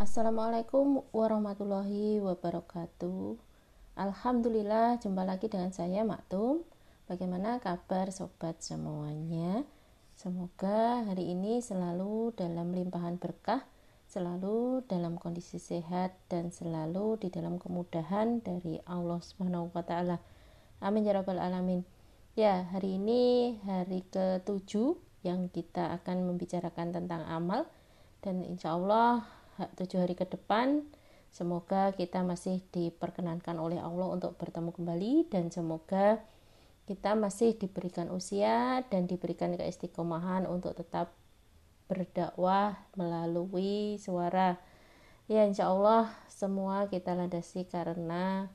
Assalamualaikum warahmatullahi wabarakatuh Alhamdulillah jumpa lagi dengan saya Maktum Bagaimana kabar sobat semuanya Semoga hari ini selalu dalam limpahan berkah Selalu dalam kondisi sehat dan selalu di dalam kemudahan dari Allah Subhanahu wa taala. Amin ya rabbal alamin. Ya, hari ini hari ke-7 yang kita akan membicarakan tentang amal dan insya Allah tujuh hari ke depan. Semoga kita masih diperkenankan oleh Allah untuk bertemu kembali dan semoga kita masih diberikan usia dan diberikan keistiqomahan untuk tetap berdakwah melalui suara. Ya insya Allah semua kita landasi karena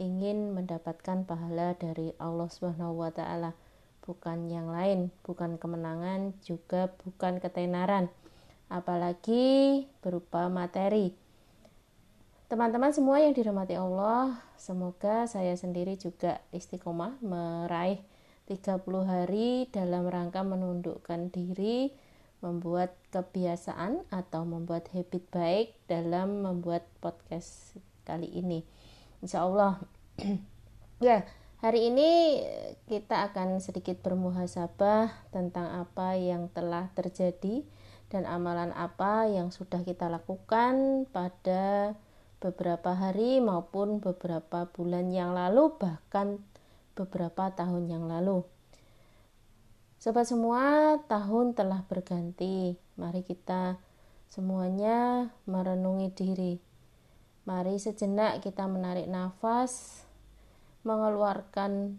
ingin mendapatkan pahala dari Allah Subhanahu wa taala. Bukan yang lain bukan kemenangan juga bukan ketenaran apalagi berupa materi. Teman-teman semua yang dirahmati Allah, semoga saya sendiri juga istiqomah meraih 30 hari dalam rangka menundukkan diri, membuat kebiasaan atau membuat habit baik dalam membuat podcast kali ini. Insya Allah, ya hari ini kita akan sedikit bermuhasabah tentang apa yang telah terjadi dan amalan apa yang sudah kita lakukan pada beberapa hari maupun beberapa bulan yang lalu bahkan beberapa tahun yang lalu. Sobat semua, tahun telah berganti. Mari kita semuanya merenungi diri. Mari sejenak kita menarik nafas, mengeluarkan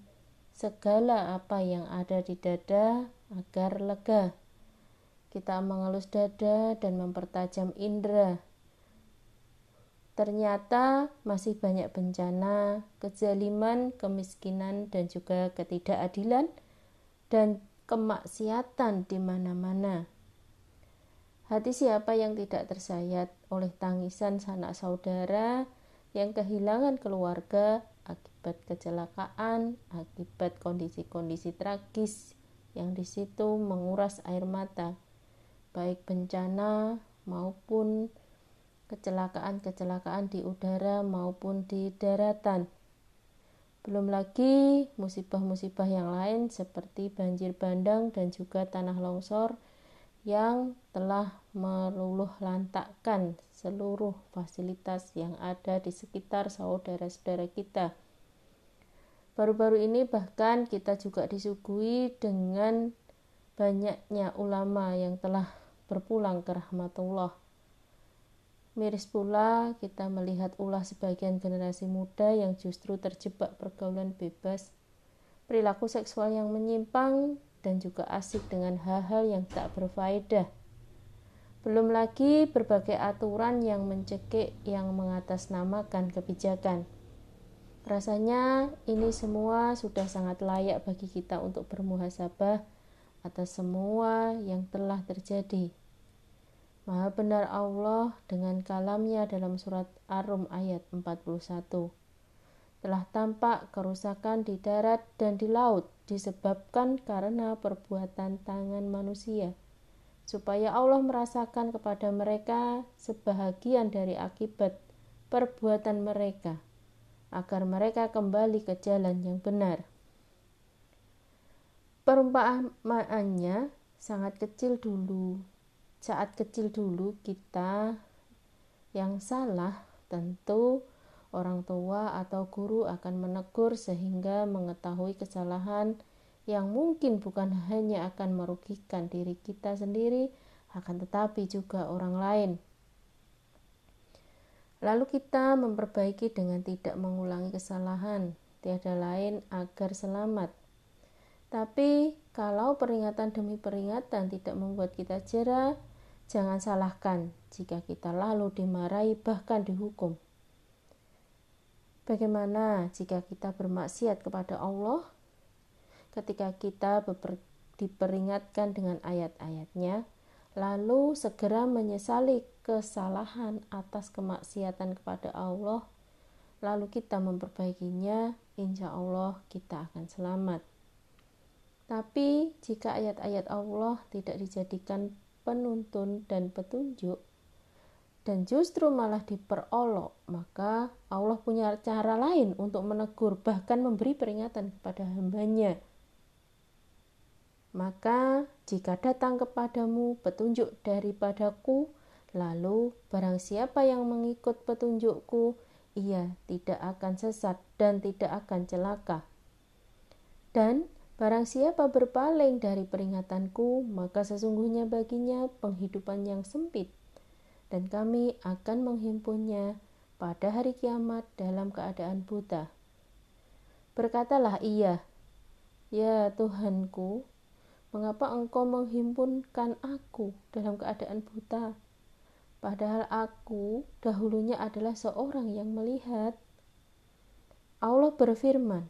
segala apa yang ada di dada agar lega kita mengelus dada dan mempertajam indera. Ternyata masih banyak bencana, kezaliman, kemiskinan, dan juga ketidakadilan dan kemaksiatan di mana-mana. Hati siapa yang tidak tersayat oleh tangisan sanak saudara yang kehilangan keluarga akibat kecelakaan, akibat kondisi-kondisi tragis yang di situ menguras air mata baik bencana maupun kecelakaan-kecelakaan di udara maupun di daratan. Belum lagi musibah-musibah yang lain seperti banjir bandang dan juga tanah longsor yang telah meluluh lantakkan seluruh fasilitas yang ada di sekitar saudara-saudara kita. Baru-baru ini bahkan kita juga disuguhi dengan banyaknya ulama yang telah berpulang ke rahmatullah. Miris pula kita melihat ulah sebagian generasi muda yang justru terjebak pergaulan bebas, perilaku seksual yang menyimpang, dan juga asik dengan hal-hal yang tak berfaedah. Belum lagi berbagai aturan yang mencekik yang mengatasnamakan kebijakan. Rasanya ini semua sudah sangat layak bagi kita untuk bermuhasabah atas semua yang telah terjadi. Maha benar Allah dengan kalamnya dalam surat Ar-Rum ayat 41. Telah tampak kerusakan di darat dan di laut disebabkan karena perbuatan tangan manusia. Supaya Allah merasakan kepada mereka sebahagian dari akibat perbuatan mereka, agar mereka kembali ke jalan yang benar. Perumpamaannya sangat kecil dulu. Saat kecil dulu kita yang salah tentu orang tua atau guru akan menegur sehingga mengetahui kesalahan yang mungkin bukan hanya akan merugikan diri kita sendiri akan tetapi juga orang lain. Lalu kita memperbaiki dengan tidak mengulangi kesalahan, tiada lain agar selamat tapi kalau peringatan demi peringatan tidak membuat kita jerah, jangan salahkan jika kita lalu dimarahi bahkan dihukum. Bagaimana jika kita bermaksiat kepada Allah ketika kita diperingatkan dengan ayat-ayatnya, lalu segera menyesali kesalahan atas kemaksiatan kepada Allah, lalu kita memperbaikinya, insya Allah kita akan selamat. Tapi jika ayat-ayat Allah tidak dijadikan penuntun dan petunjuk dan justru malah diperolok, maka Allah punya cara lain untuk menegur, bahkan memberi peringatan kepada hambanya. Maka jika datang kepadamu petunjuk daripadaku, lalu barang siapa yang mengikut petunjukku, ia tidak akan sesat dan tidak akan celaka. Dan barang siapa berpaling dari peringatanku, maka sesungguhnya baginya penghidupan yang sempit dan kami akan menghimpunnya pada hari kiamat dalam keadaan buta. Berkatalah ia, Ya Tuhanku, mengapa engkau menghimpunkan aku dalam keadaan buta? Padahal aku dahulunya adalah seorang yang melihat. Allah berfirman,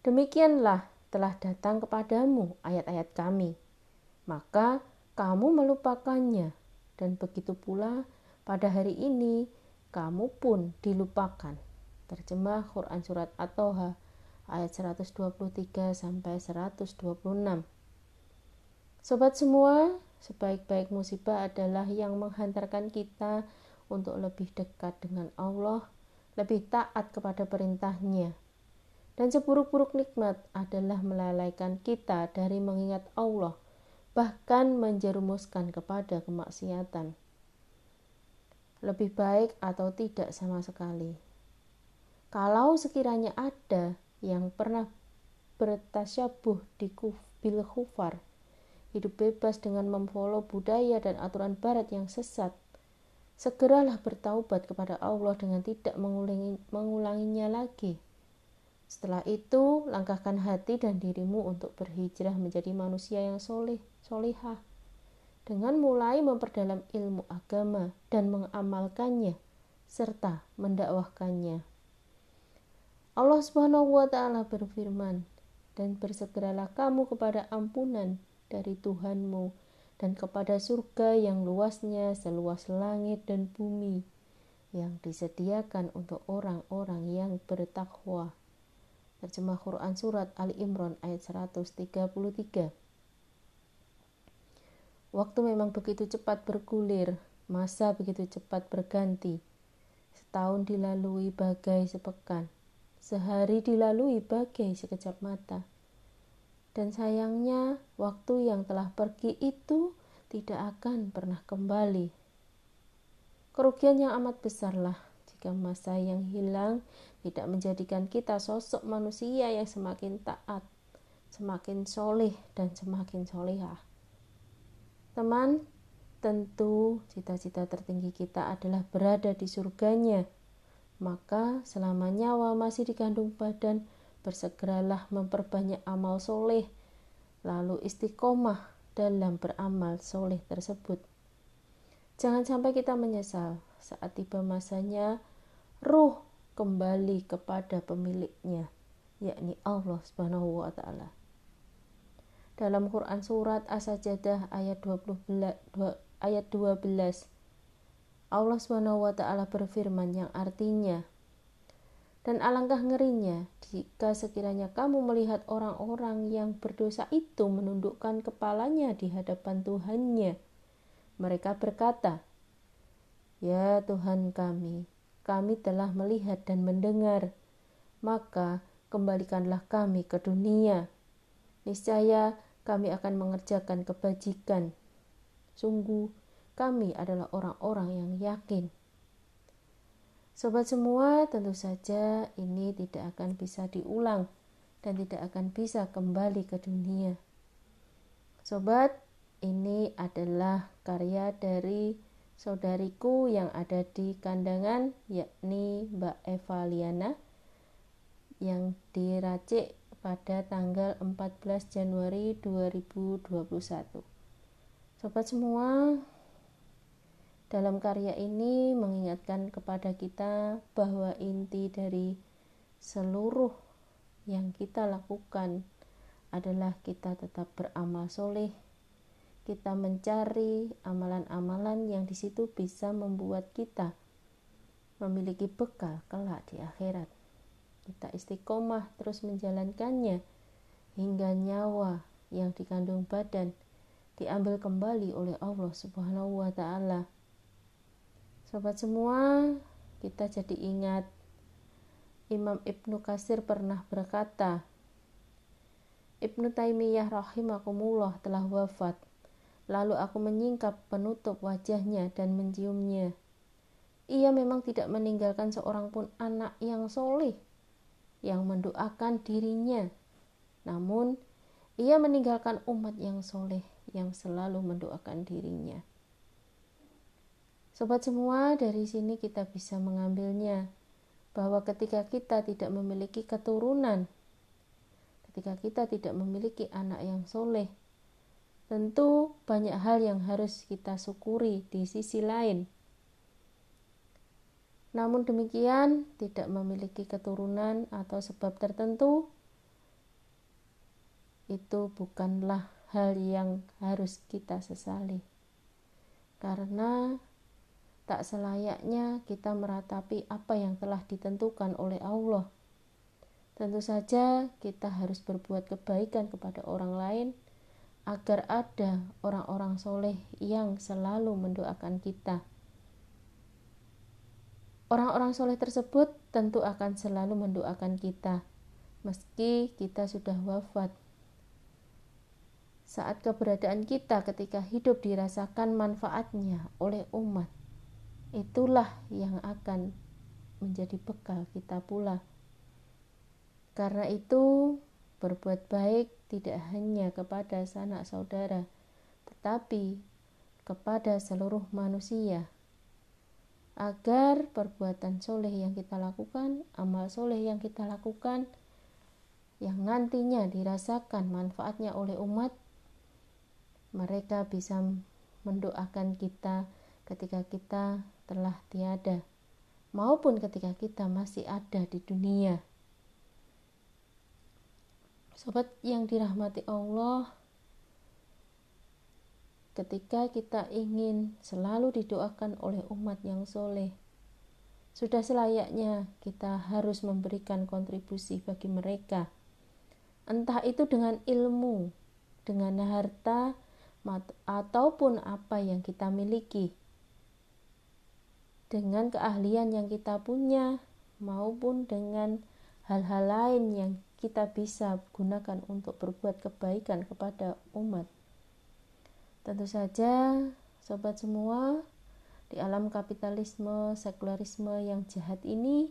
Demikianlah telah datang kepadamu ayat-ayat kami, maka kamu melupakannya dan begitu pula pada hari ini kamu pun dilupakan. Terjemah Quran Surat At-Toha ayat 123 sampai 126. Sobat semua, sebaik-baik musibah adalah yang menghantarkan kita untuk lebih dekat dengan Allah, lebih taat kepada perintahnya. Dan seburuk-buruk nikmat adalah melalaikan kita dari mengingat Allah bahkan menjerumuskan kepada kemaksiatan. Lebih baik atau tidak sama sekali. Kalau sekiranya ada yang pernah bertasyabuh di bil khufar, hidup bebas dengan memfollow budaya dan aturan barat yang sesat, segeralah bertaubat kepada Allah dengan tidak mengulangi, mengulanginya lagi. Setelah itu, langkahkan hati dan dirimu untuk berhijrah menjadi manusia yang soleh solihah dengan mulai memperdalam ilmu agama dan mengamalkannya serta mendakwahkannya. Allah Subhanahu wa taala berfirman, "Dan bersegeralah kamu kepada ampunan dari Tuhanmu dan kepada surga yang luasnya seluas langit dan bumi yang disediakan untuk orang-orang yang bertakwa." Terjemah Quran Surat Ali Imran ayat 133 Waktu memang begitu cepat bergulir, masa begitu cepat berganti. Setahun dilalui bagai sepekan, sehari dilalui bagai sekejap mata. Dan sayangnya, waktu yang telah pergi itu tidak akan pernah kembali. Kerugian yang amat besarlah jika masa yang hilang tidak menjadikan kita sosok manusia yang semakin taat, semakin soleh, dan semakin solehah. Teman, tentu cita-cita tertinggi kita adalah berada di surganya. Maka selama nyawa masih dikandung badan, bersegeralah memperbanyak amal soleh, lalu istiqomah dalam beramal soleh tersebut. Jangan sampai kita menyesal saat tiba masanya ruh kembali kepada pemiliknya, yakni Allah Subhanahu wa taala dalam Quran surat As-Sajdah ayat 20 ayat 12 Allah Subhanahu wa taala berfirman yang artinya dan alangkah ngerinya jika sekiranya kamu melihat orang-orang yang berdosa itu menundukkan kepalanya di hadapan Tuhannya. Mereka berkata, "Ya Tuhan kami, kami telah melihat dan mendengar, maka kembalikanlah kami ke dunia. Niscaya kami akan mengerjakan kebajikan. Sungguh, kami adalah orang-orang yang yakin. Sobat semua, tentu saja ini tidak akan bisa diulang dan tidak akan bisa kembali ke dunia. Sobat, ini adalah karya dari saudariku yang ada di kandangan, yakni Mbak Eva Liana, yang diracik pada tanggal 14 Januari 2021. Sobat semua, dalam karya ini mengingatkan kepada kita bahwa inti dari seluruh yang kita lakukan adalah kita tetap beramal soleh. Kita mencari amalan-amalan yang di situ bisa membuat kita memiliki bekal kelak di akhirat kita istiqomah terus menjalankannya hingga nyawa yang dikandung badan diambil kembali oleh Allah Subhanahu wa taala Sobat semua, kita jadi ingat Imam Ibnu Kasir pernah berkata, Ibnu Taimiyah rahimakumullah telah wafat. Lalu aku menyingkap penutup wajahnya dan menciumnya. Ia memang tidak meninggalkan seorang pun anak yang soleh yang mendoakan dirinya. Namun, ia meninggalkan umat yang soleh yang selalu mendoakan dirinya. Sobat semua, dari sini kita bisa mengambilnya bahwa ketika kita tidak memiliki keturunan ketika kita tidak memiliki anak yang soleh. Tentu banyak hal yang harus kita syukuri di sisi lain. Namun demikian, tidak memiliki keturunan atau sebab tertentu itu bukanlah hal yang harus kita sesali. Karena tak selayaknya kita meratapi apa yang telah ditentukan oleh Allah Tentu saja kita harus berbuat kebaikan kepada orang lain agar ada orang-orang soleh yang selalu mendoakan kita. Orang-orang soleh tersebut tentu akan selalu mendoakan kita, meski kita sudah wafat. Saat keberadaan kita ketika hidup dirasakan manfaatnya oleh umat, itulah yang akan menjadi bekal kita pula karena itu, berbuat baik tidak hanya kepada sanak saudara, tetapi kepada seluruh manusia. Agar perbuatan soleh yang kita lakukan, amal soleh yang kita lakukan, yang nantinya dirasakan manfaatnya oleh umat, mereka bisa mendoakan kita ketika kita telah tiada, maupun ketika kita masih ada di dunia. Sobat yang dirahmati Allah, ketika kita ingin selalu didoakan oleh umat yang soleh, sudah selayaknya kita harus memberikan kontribusi bagi mereka. Entah itu dengan ilmu, dengan harta, ataupun apa yang kita miliki. Dengan keahlian yang kita punya, maupun dengan hal-hal lain yang kita bisa gunakan untuk berbuat kebaikan kepada umat. Tentu saja, sobat semua, di alam kapitalisme, sekularisme yang jahat ini,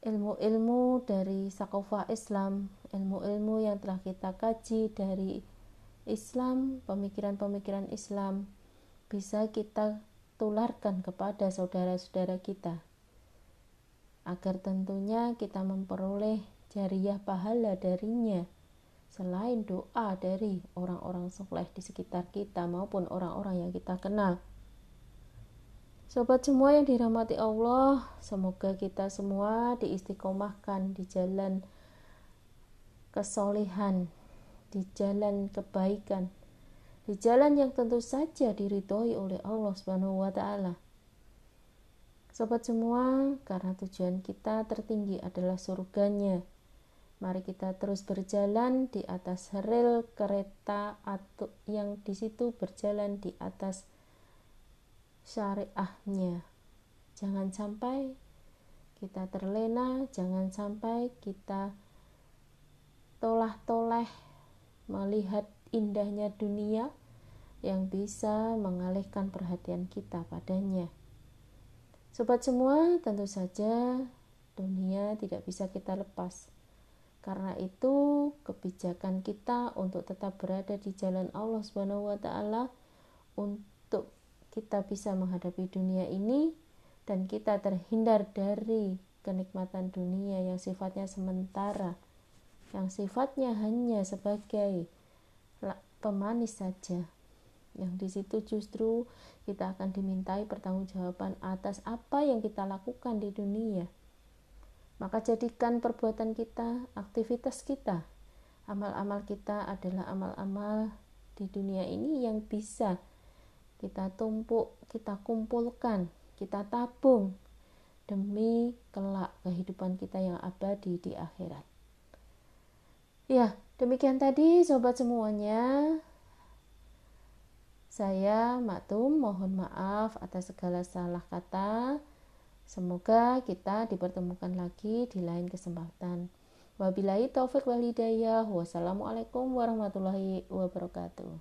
ilmu-ilmu dari sakofa Islam, ilmu-ilmu yang telah kita kaji dari Islam, pemikiran-pemikiran Islam, bisa kita tularkan kepada saudara-saudara kita agar tentunya kita memperoleh jariah pahala darinya selain doa dari orang-orang soleh di sekitar kita maupun orang-orang yang kita kenal. Sobat semua yang dirahmati Allah, semoga kita semua diistiqomahkan di jalan kesolehan, di jalan kebaikan, di jalan yang tentu saja diridhoi oleh Allah Subhanahu wa taala. Sobat semua, karena tujuan kita tertinggi adalah surganya. Mari kita terus berjalan di atas rel kereta atau yang di situ berjalan di atas syariahnya. Jangan sampai kita terlena, jangan sampai kita tolah-toleh melihat indahnya dunia yang bisa mengalihkan perhatian kita padanya. Sobat semua, tentu saja dunia tidak bisa kita lepas. Karena itu, kebijakan kita untuk tetap berada di jalan Allah Subhanahu wa taala untuk kita bisa menghadapi dunia ini dan kita terhindar dari kenikmatan dunia yang sifatnya sementara, yang sifatnya hanya sebagai pemanis saja yang di situ justru kita akan dimintai pertanggungjawaban atas apa yang kita lakukan di dunia. Maka jadikan perbuatan kita, aktivitas kita, amal-amal kita adalah amal-amal di dunia ini yang bisa kita tumpuk, kita kumpulkan, kita tabung demi kelak kehidupan kita yang abadi di akhirat. Ya, demikian tadi sobat semuanya Saya Maktum mohon maaf atas segala salah kata. Semoga kita dipertemukan lagi di lain kesempatan. Wabillahi taufik wal hidayah. Wassalamualaikum warahmatullahi wabarakatuh.